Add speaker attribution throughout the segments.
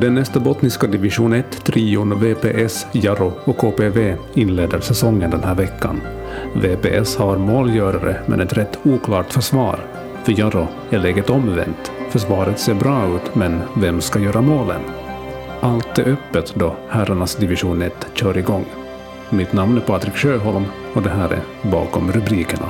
Speaker 1: Den nästa bottniska division 1-trion VPS, Jaro och KPV inleder säsongen den här veckan. VPS har målgörare men ett rätt oklart försvar. För Jaro är läget omvänt. Försvaret ser bra ut, men vem ska göra målen? Allt är öppet då herrarnas division 1 kör igång. Mitt namn är Patrik Sjöholm och det här är Bakom rubrikerna.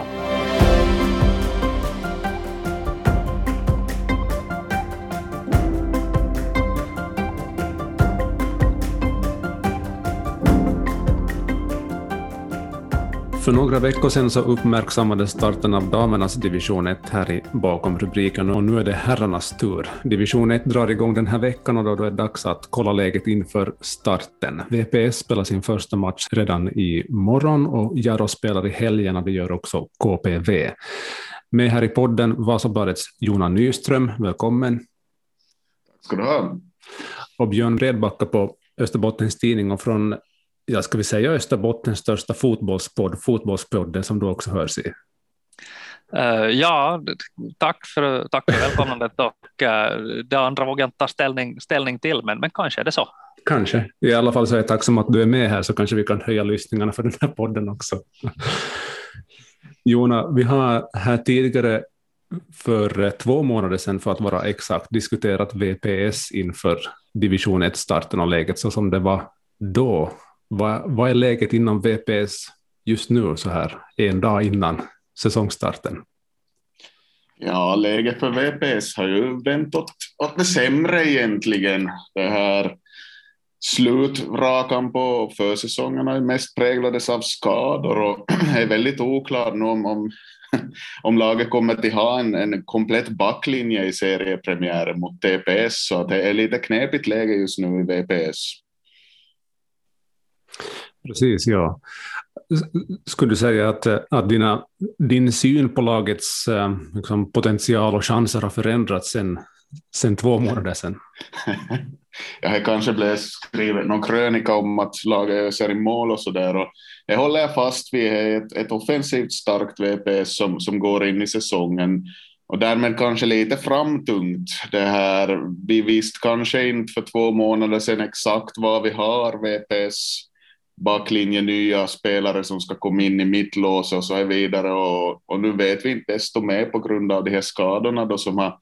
Speaker 1: För några veckor sedan så uppmärksammades starten av damernas division 1 här i bakom rubriken och nu är det herrarnas tur. Division 1 drar igång den här veckan och då är det dags att kolla läget inför starten. VPS spelar sin första match redan i morgon och Jaro spelar i helgen och det gör också KPV. Med här i podden Vasabladets Jona Nyström, välkommen.
Speaker 2: Tack ska du ha.
Speaker 1: Och Björn Redbacka på Österbottens Tidning och från ja, ska vi säga Österbottens största fotbollspodd, Fotbollspodden, som du också hörs i?
Speaker 3: Uh, ja, tack för, tack för välkomnandet och uh, det andra vågar jag inte ta ställning, ställning till, men, men kanske är det så.
Speaker 1: Kanske. I alla fall så är jag tacksam att du är med här så kanske vi kan höja lyssningarna för den här podden också. Jona, vi har här tidigare för två månader sedan för att vara exakt diskuterat VPS inför division 1-starten och läget så som det var då. Vad, vad är läget inom VPS just nu så här en dag innan säsongstarten?
Speaker 2: Ja, läget för VPS har ju vänt åt, åt det sämre egentligen. Det här slutrakan på försäsongerna är mest präglades av skador och är väldigt oklart nu om, om, om laget kommer att ha en, en komplett backlinje i seriepremiären mot TPS, så det är lite knepigt läge just nu i VPS.
Speaker 1: Precis, ja. Skulle du säga att, att dina, din syn på lagets eh, liksom, potential och chanser har förändrats sen, sen två månader sedan?
Speaker 2: jag har kanske blivit skrivit någon krönika om att laget öser i mål och så där. Och jag håller fast vid ett, ett offensivt starkt VPS som, som går in i säsongen och därmed kanske lite framtungt. Det här, vi visste kanske inte för två månader sedan exakt vad vi har VPS backlinje, nya spelare som ska komma in i mittlås och så vidare. Och, och nu vet vi inte desto mer på grund av de här skadorna då som har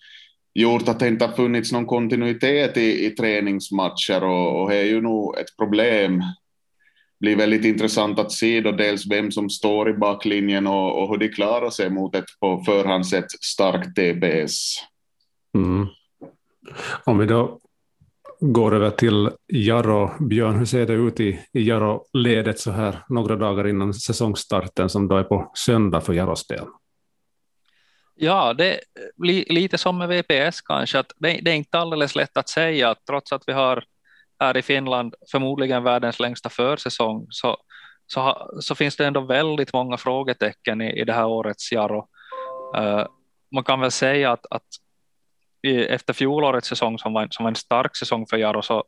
Speaker 2: gjort att det inte har funnits någon kontinuitet i, i träningsmatcher och, och det är ju nog ett problem. Det blir väldigt intressant att se då dels vem som står i backlinjen och, och hur de klarar sig mot ett på förhand sett starkt TPS.
Speaker 1: Mm. Om vi då går över till Jarro. Björn, hur ser det ut i, i Jarro-ledet så här några dagar innan säsongstarten som då är på söndag för Jarros del?
Speaker 3: Ja, det är li, lite som med VPS kanske. Att det, det, är inte alldeles lätt att säga att trots att vi har här i Finland förmodligen världens längsta försäsong så, så, så finns det ändå väldigt många frågetecken i, i det här årets Jarro. Uh, eh, man kan väl säga att, att efter fjolårets säsong som var, som var en stark säsong för Jaro så,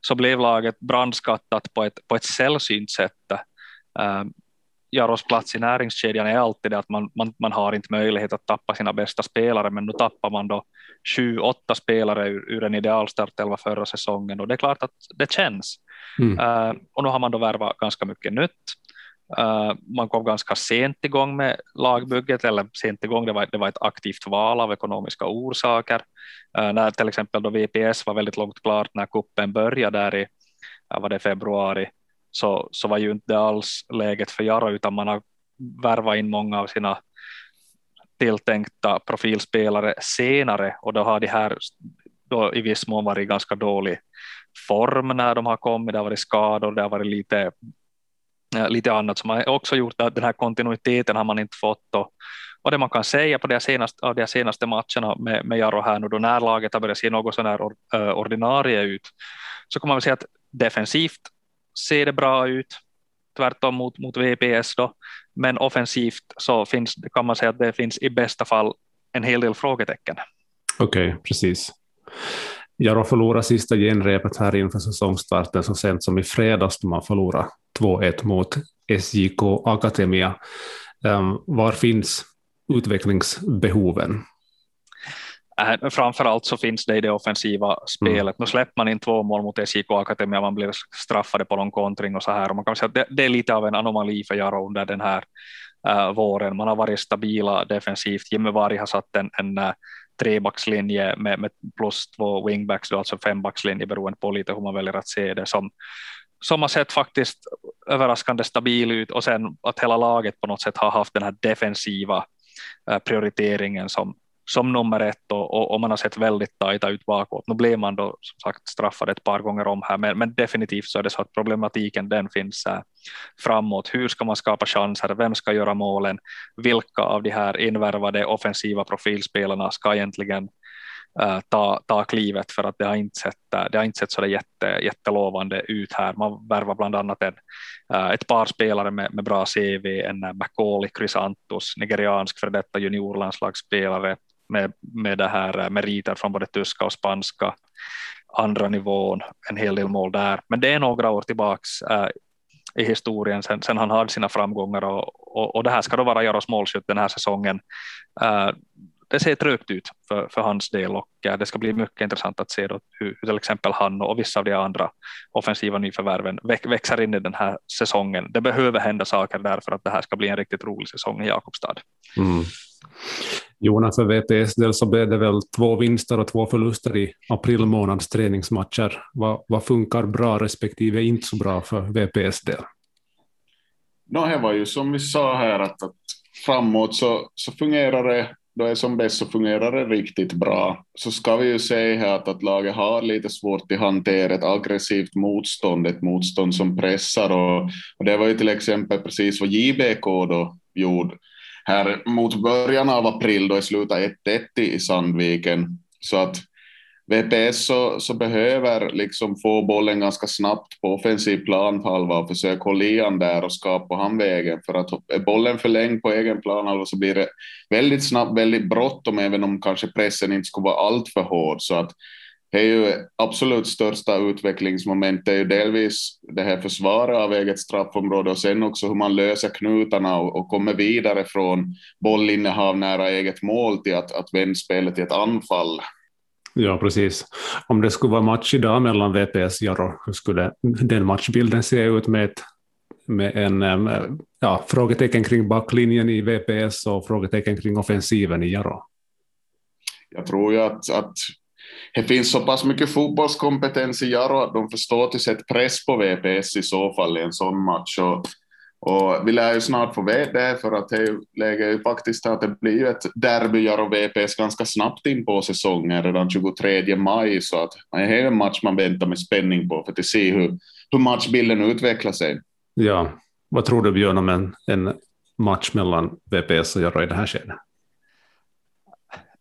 Speaker 3: så blev laget brandskattat på ett, på ett sällsynt sätt. Uh, Jaros plats i näringskedjan är alltid det att man, man, man har inte möjlighet att tappa sina bästa spelare men nu tappar man då sju, åtta spelare ur, ur en idealstartelva förra säsongen och det är klart att det känns. Mm. Uh, och nu har man då värvat ganska mycket nytt. Eh, man kom ganska sent igång med lagbygget, eller sent igång, det var, det var ett aktivt val av ekonomiska orsaker. Eh, när till exempel då VPS var väldigt långt klart när kuppen började där i var det februari, så, så var ju inte alls läget för Jaro, utan man har värvat in många av sina tilltänkta profilspelare senare och då har de här då i viss mån varit ganska dålig form när de har kommit, det har varit skador, det har varit lite lite annat som har också gjort att den här kontinuiteten har man inte fått och, och det man kan säga på de senaste, av de senaste matcherna med, med Jaro här nu då när laget har börjat se något sån här eh, ordinarie ut så kan man väl säga att defensivt ser det bra ut tvärtom mot, mot VPS då men offensivt så finns, kan man säga att det finns i bästa fall en hel del frågetecken.
Speaker 1: Okej, okay, precis. Jaro förlorade sista genrepet här inför säsongstarten så sent som i fredags då man förlorade 2-1 mot SJK Akademia. Um, var finns utvecklingsbehoven?
Speaker 3: Äh, framförallt så finns det i det offensiva spelet. Mm. Nu släpper man in två mål mot SJK Akademia, man blir straffade på någon kontring och så här. Och man kan säga att det, det är lite av en anomali för Jaro under den här uh, våren. Man har varit stabila defensivt. Jimmy Vari har satt en, en uh, trebackslinje med, med plus två wingbacks, då, alltså fembackslinje beroende på lite hur man väljer att se det som, som har sett faktiskt överraskande stabil ut och sen att hela laget på något sätt har haft den här defensiva eh, prioriteringen som, som nummer ett och, och, och, man har sett väldigt tajta ut bakåt. Nu blev man då som sagt straffad ett par gånger om här, men, men definitivt så är det så att problematiken den finns här framåt. Hur ska man skapa chanser? Vem ska göra målen? Vilka av de här invärvade offensiva profilspelarna ska egentligen äh, ta, ta klivet för att det har inte sett, eh, det har inte sett så jätte, jättelovande ut här. Man värvar bland annat en, äh, ett par spelare med, med bra CV, en Macaulay Chrysantos, nigeriansk för detta juniorlandslagsspelare, med, med det här meriter från både tyska och spanska, andra nivån, en hel del mål där. Men det är några år tillbaks i historien sen, sen, han hade sina framgångar och, och, och det här ska då vara Jaros målskytt den här säsongen. Uh, det ser trögt ut för, för hans del och eh, det ska bli mycket intressant att se då hur, hur till exempel han och vissa av de andra offensiva nyförvärven växer in i den här säsongen. Det behöver hända saker där för att det här ska bli en riktigt rolig säsong i Jakobstad. Mm.
Speaker 1: Jonas, för VPS del så blev det väl två vinster och två förluster i april månads träningsmatcher. Vad, vad funkar bra respektive inte så bra för VPS del?
Speaker 2: No, det var ju som vi sa här att, att framåt så, så fungerar det då är som bäst så fungerar det riktigt bra. Så ska vi ju säga att, att laget har lite svårt att hantera ett aggressivt motstånd, ett motstånd som pressar och, och det var ju till exempel precis vad JBK då gjorde här mot början av april då det slutade 1-1 i Sandviken. Så att VPS så, så, behöver liksom få bollen ganska snabbt på offensiv planhalva och försöka hålla igen där och skapa han vägen. För att är bollen förlängd på egen planhalva så blir det väldigt snabbt, väldigt bråttom, även om kanske pressen inte skulle vara alltför hård. Så att är ju absolut största utvecklingsmomentet, är ju delvis det här försvaret av eget straffområde och sen också hur man löser knutarna och, och kommer vidare från bollinnehav nära eget mål till att, att vända spelet till ett anfall.
Speaker 1: Ja, precis. Om det skulle vara match idag mellan VPS och Jaro, hur skulle den matchbilden se ut med, ett, med en ja, frågetecken kring backlinjen i VPS och frågetecken kring offensiven i Jaro?
Speaker 2: Jag tror ju att, att det finns så pass mycket fotbollskompetens i Jaro att de förstår till sätt press på VPS i så fall i en sån match. Och, och vi lär ju snart få veta det för att det läget ju faktiskt att det blir ju ett derby Jaro VPS ganska snabbt in på säsongen redan 23 maj så att det är en match man väntar med spänning på för att se hur, hur matchbilden utvecklar sig.
Speaker 1: Ja, vad tror du Björn om en, en match mellan VPS och Jaro i det här skedet?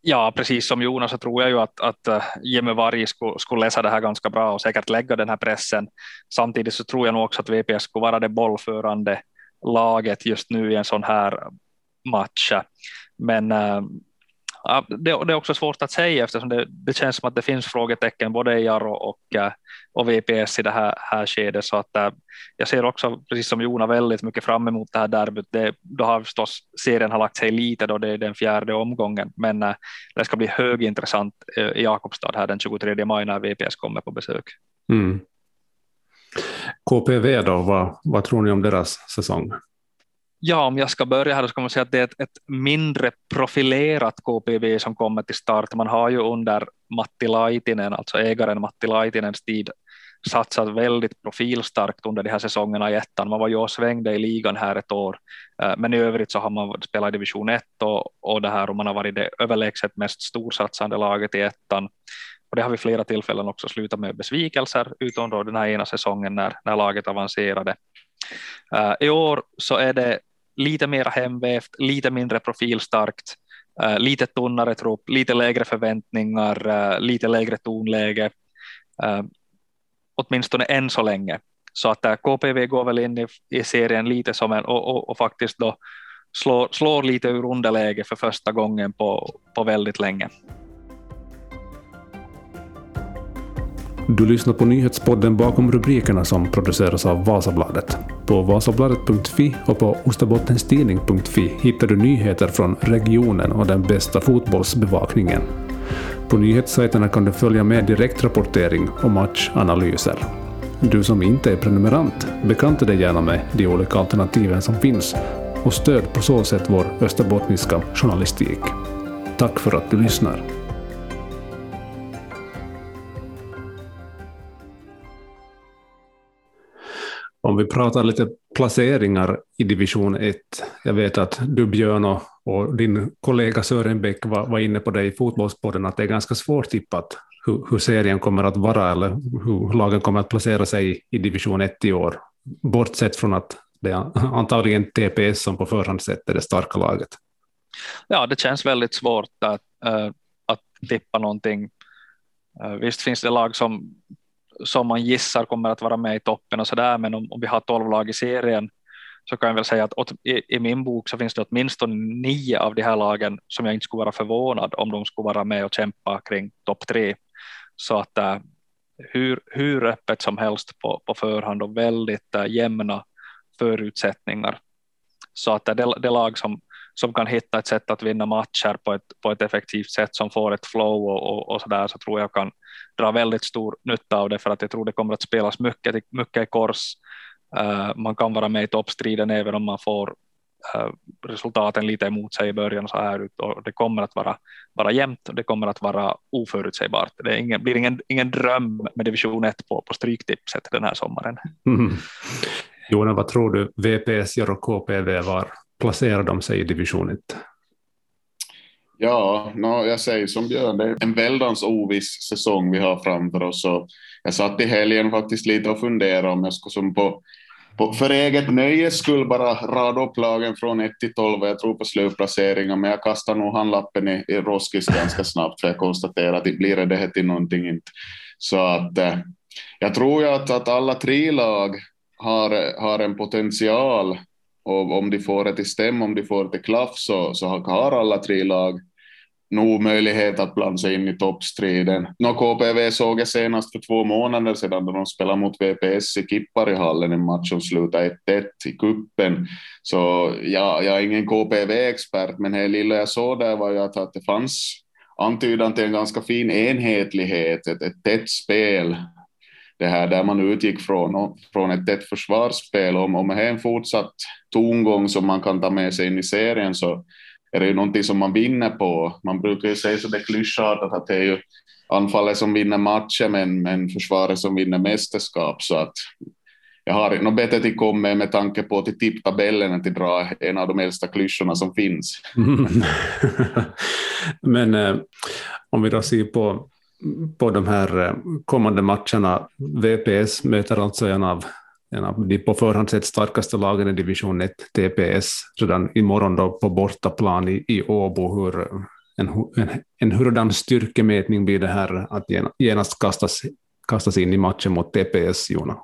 Speaker 3: Ja, precis som Jonas så tror jag ju att, att eh, Jimmy Varg skulle, skulle läsa det här ganska bra och säkert lägga den här pressen. Samtidigt så tror jag nog också att VPS skulle vara det bollförande laget just nu i en sån här match. Men eh, det, är också svårt att säga eftersom det, det, känns som att det finns frågetecken både i Jaro och, eh, och VPS i det här, här skedet. Så att, eh, jag ser också, precis som Jona, väldigt mycket fram emot det här derbyt. Det, då har förstås serien har lagt sig lite då det är den fjärde omgången, men eh, det ska bli högintressant i Jakobstad här den 23 maj när VPS kommer på besök. Mm.
Speaker 1: KPV då, vad, vad tror ni om deras säsong?
Speaker 3: Ja, om jag ska börja här så ska man säga att det är ett, ett, mindre profilerat KPV som kommer till start. Man har ju under Matti Laitinen, alltså ägaren Matti Laitinens tid, satsat väldigt profilstarkt under de här säsongerna i ettan. Man var ju och svängde i ligan här ett år, eh, men i övrigt så har man spelat i division 1 och, och det här och man har varit det överlägset mest storsatsande laget i ettan. Och det har vi flera tillfällen också slutat med besvikelser, utom då den här ena säsongen när, när laget avancerade. Uh, I år så är det lite mer hemvävt, lite mindre profilstarkt, uh, lite tunnare trupp, lite lägre förväntningar, uh, lite lägre tonläge, uh, åtminstone än så länge. Så att KPV går väl in i, i serien lite som en, och, och, och faktiskt då slår, slår lite ur underläge för första gången på, på väldigt länge.
Speaker 1: Du lyssnar på nyhetspodden bakom rubrikerna som produceras av Vasabladet. På vasabladet.fi och på ostabottenstidning.fi hittar du nyheter från regionen och den bästa fotbollsbevakningen. På nyhetssajterna kan du följa med direktrapportering och matchanalyser. Du som inte är prenumerant, bekanta dig gärna med de olika alternativen som finns och stöd på så sätt vår österbottniska journalistik. Tack för att du lyssnar. Om vi pratar lite placeringar i division 1. Jag vet att du Björn och, och din kollega Sören Bäck var, var, inne på det i Fotbollspodden, att det är ganska svårt tippat hur, hur, serien kommer att vara eller hur lagen kommer att placera sig i, i division 1 i år. Bortsett från att det är antagligen TPS som på förhand sätter det starka laget.
Speaker 3: Ja, det känns väldigt svårt att, äh, att tippa någonting. Eh, visst finns det lag som som man gissar kommer att vara med i toppen och sådär. Men om, om vi har tolv lag i serien så kan jag väl säga att åt, i, i, min bok så finns det åtminstone nio av de här lagen som jag inte skulle vara förvånad om de skulle vara med och kämpa kring topp tre. Så att äh, hur, hur öppet som helst på, på förhand och väldigt äh, jämna förutsättningar. Så att äh, det, det lag som, som kan hitta ett sätt att vinna matcher på ett, på ett effektivt sätt som får ett flow och, och, och så där så tror jag kan dra väldigt stor nytta av det för att jag tror det kommer att spelas mycket, mycket i kors. Uh, man kan vara med i toppstriden även om man får uh, resultaten lite emot sig i början så här ut och det kommer att vara, vara jämnt och det kommer att vara oförutsägbart. Det ingen, blir ingen, ingen dröm med division 1 på, på stryktipset den här sommaren. Mm.
Speaker 1: Jona, vad tror du VPS gör och KPV var placerar de sig i division 1?
Speaker 2: Ja, no, jag säger som Björn, det är en väldans oviss säsong vi har framför oss. Och jag satt i helgen faktiskt lite och funderade om jag skulle som på, på för eget nöjes skull bara rada upp lagen från 1 till 12. Jag tror på slutplaceringar, men jag kastar nog handlappen i, i Roskis ganska snabbt för jag konstaterar att det blir det här till någonting inte. Så att eh, jag tror ju att, att alla tre lag har, har en potential och om de får det till stäm, om de får det till klaff så, så har alla tre lag nog möjlighet att blanda sig in i toppstriden. Nå, KPV såg jag senast för två månader sedan då de spelade mot VPS i Kipparihallen, en match som slutade 1-1 i kuppen. Så ja, jag är ingen KPV-expert, men det lilla jag såg där var ju att, att det fanns antydan till en ganska fin enhetlighet, ett, ett tätt spel det här där man utgick från, från ett tätt försvarsspel. Om, om det är en fortsatt tongång som man kan ta med sig in i serien så är det ju någonting som man vinner på. Man brukar ju säga så det klyschartat att det är ju anfallet som vinner matcher men, men försvaret som vinner mästerskap. Så att jag har nog bättre till komma med tanke på till tipptabellen än till dra en av de äldsta klyschorna som finns. Mm.
Speaker 1: men eh, om vi då ser på på de här eh, kommande matcherna. VPS möter alltså en av, en av de på förhand sett starkaste lagen i division 1, TPS, redan imorgon då på bortaplan i, i Åbo. Hur, eh, en, en, en hurdan styrkemätning blir det här att genast kastas, kastas in i matchen mot TPS, Jona?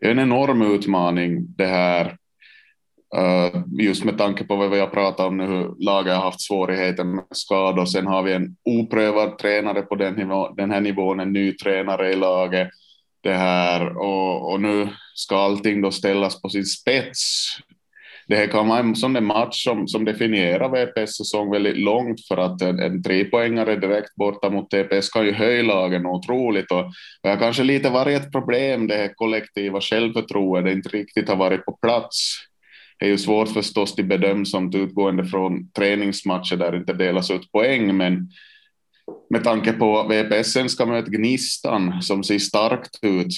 Speaker 2: En enorm utmaning det här Eh, just med tanke på vad vi har pratat om nu, hur laget har haft svårigheter med skador. Sen har vi en oprövad tränare på den, nivå, den här nivån, en ny tränare i laget. Det här, och, och nu ska allting då ställas på sin spets. Det här kan vara en sån match som, som definierar VPS säsong väldigt långt för att en, en trepoängare direkt borta mot TPS kan ju höja lagen otroligt och, och jag kanske lite varit ett problem det här kollektiva självförtroendet inte riktigt har varit på plats är ju svårt förstås till bedöms som utgående från träningsmatcher där det inte delas ut poäng, men med tanke på att VPSN ska möta Gnistan som ser starkt ut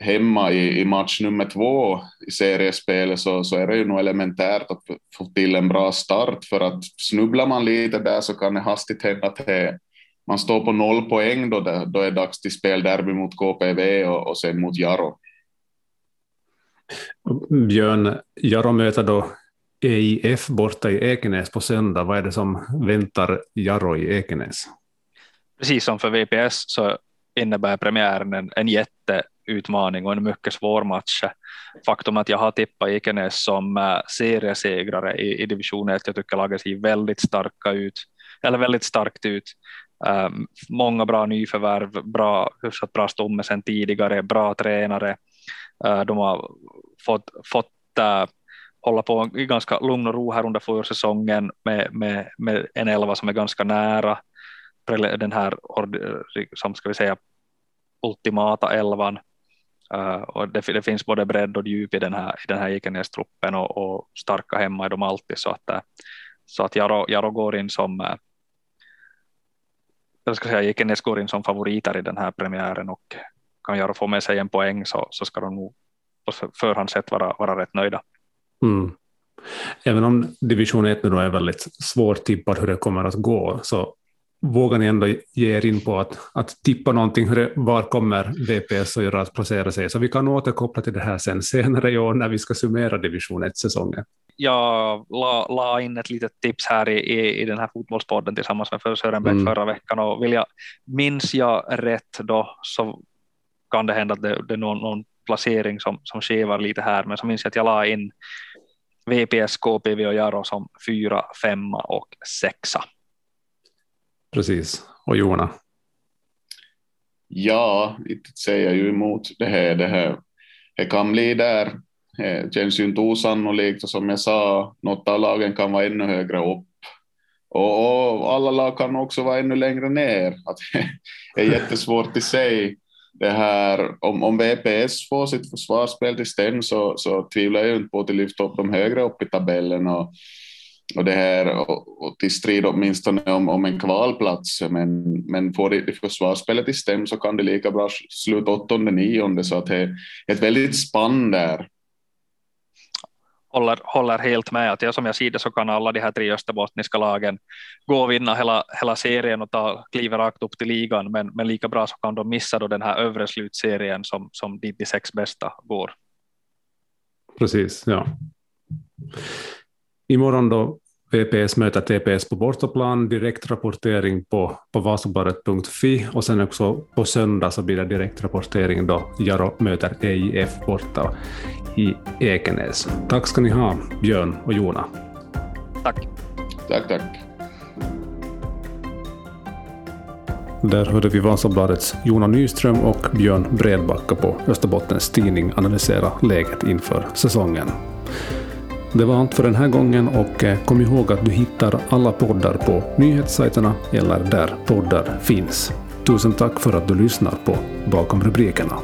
Speaker 2: hemma i, i match nummer två i seriespelet så, så är det ju nog elementärt att få till en bra start för att snubblar man lite där så kan det hastigt hända att det, man står på noll poäng då, det, då är det dags till spelderby mot KPV och, och sen mot Jaro.
Speaker 1: Björn, Jaro möter då EIF borta i Ekenäs på söndag. Vad är det som väntar Jaro i Ekenäs?
Speaker 3: Precis som för VPS så innebär premiären en, en jätteutmaning och en mycket svår match. Faktum att jag har tippat Ekenäs som eh, seriesegrare i, i division 1. Jag tycker laget ser väldigt starka ut, eller väldigt starkt ut. Um, många bra nyförvärv, bra, hyfsat bra stomme sedan tidigare, bra tränare. Eh, de har fått, fått eh, hålla på i ganska lugn och ro här under försäsongen med, med, med en elva som är ganska nära. den här som ska vi säga ultimata elvan uh, och det, det, finns både bredd och djup i den här, i den här Ekenäs-truppen och, och, starka hemma är de alltid så att, så att Jaro, Jaro går in som jag ska säga Ikenäs går in som favoriter i den här premiären och kan Jaro få med sig en poäng så, så ska de nog på förhand sett vara, vara rätt nöjda.
Speaker 1: Mm. Även om division 1 nu då är väldigt svårtippad hur det kommer att gå, så vågar ni ändå ge er in på att, att tippa någonting, hur det, var kommer VPS att göra att placera sig? Så vi kan återkoppla till det här sen senare i år när vi ska summera division 1-säsongen.
Speaker 3: Jag la, la, in ett litet tips här i, i, i den här fotbollspodden tillsammans med Sören Bäck mm. förra veckan och vill jag, minns jag rätt då så kan det hända att det, det är någon, någon placering som, som skevar lite här, men så minns jag att jag la in VPS, KPV och Jaro som fyra, femma och sexa.
Speaker 1: Precis. Och Jona?
Speaker 2: Ja, inte säger ju emot det här. Det här det kan bli där. Det känns ju inte osannolikt och som jag sa, något av lagen kan vara ännu högre upp. Och, och alla lag kan också vara ännu längre ner. Att det är jättesvårt i sig det här, om, om VPS får sitt försvarsspel till stäm så, så tvivlar jag inte på att de lyfter upp dem högre upp i tabellen och, och det här och, och till strid åtminstone om, om en kvalplats. Men, men får de, de försvarsspelet till stäm så kan det lika bra sluta åttonde, nionde så att det är ett väldigt spann där
Speaker 3: håller, håller helt med att jag, som jag ser det så kan alla de här tre österbottniska lagen gå och vinna hela, hela serien och ta kliva rakt upp till ligan men, men lika bra så kan de missa då den här övre slutserien som, som dit de sex bästa går.
Speaker 1: Precis, ja. Imorgon då VPS möter TPS på bortaplan, direktrapportering på, på vasabladet.fi och sen också på söndag så blir det direktrapportering då Jaro möter EIF borta i Ekenäs. Tack ska ni ha, Björn och Jona.
Speaker 3: Tack.
Speaker 2: Tack, tack.
Speaker 1: Där hörde vi Vasabladets Jona Nyström och Björn Bredbacka på Österbottens Tidning analysera läget inför säsongen. Det var allt för den här gången och eh, kom ihåg att du hittar alla poddar på nyhetssajterna eller där poddar finns. Tusen tack för att du lyssnar på Bakom rubrikerna.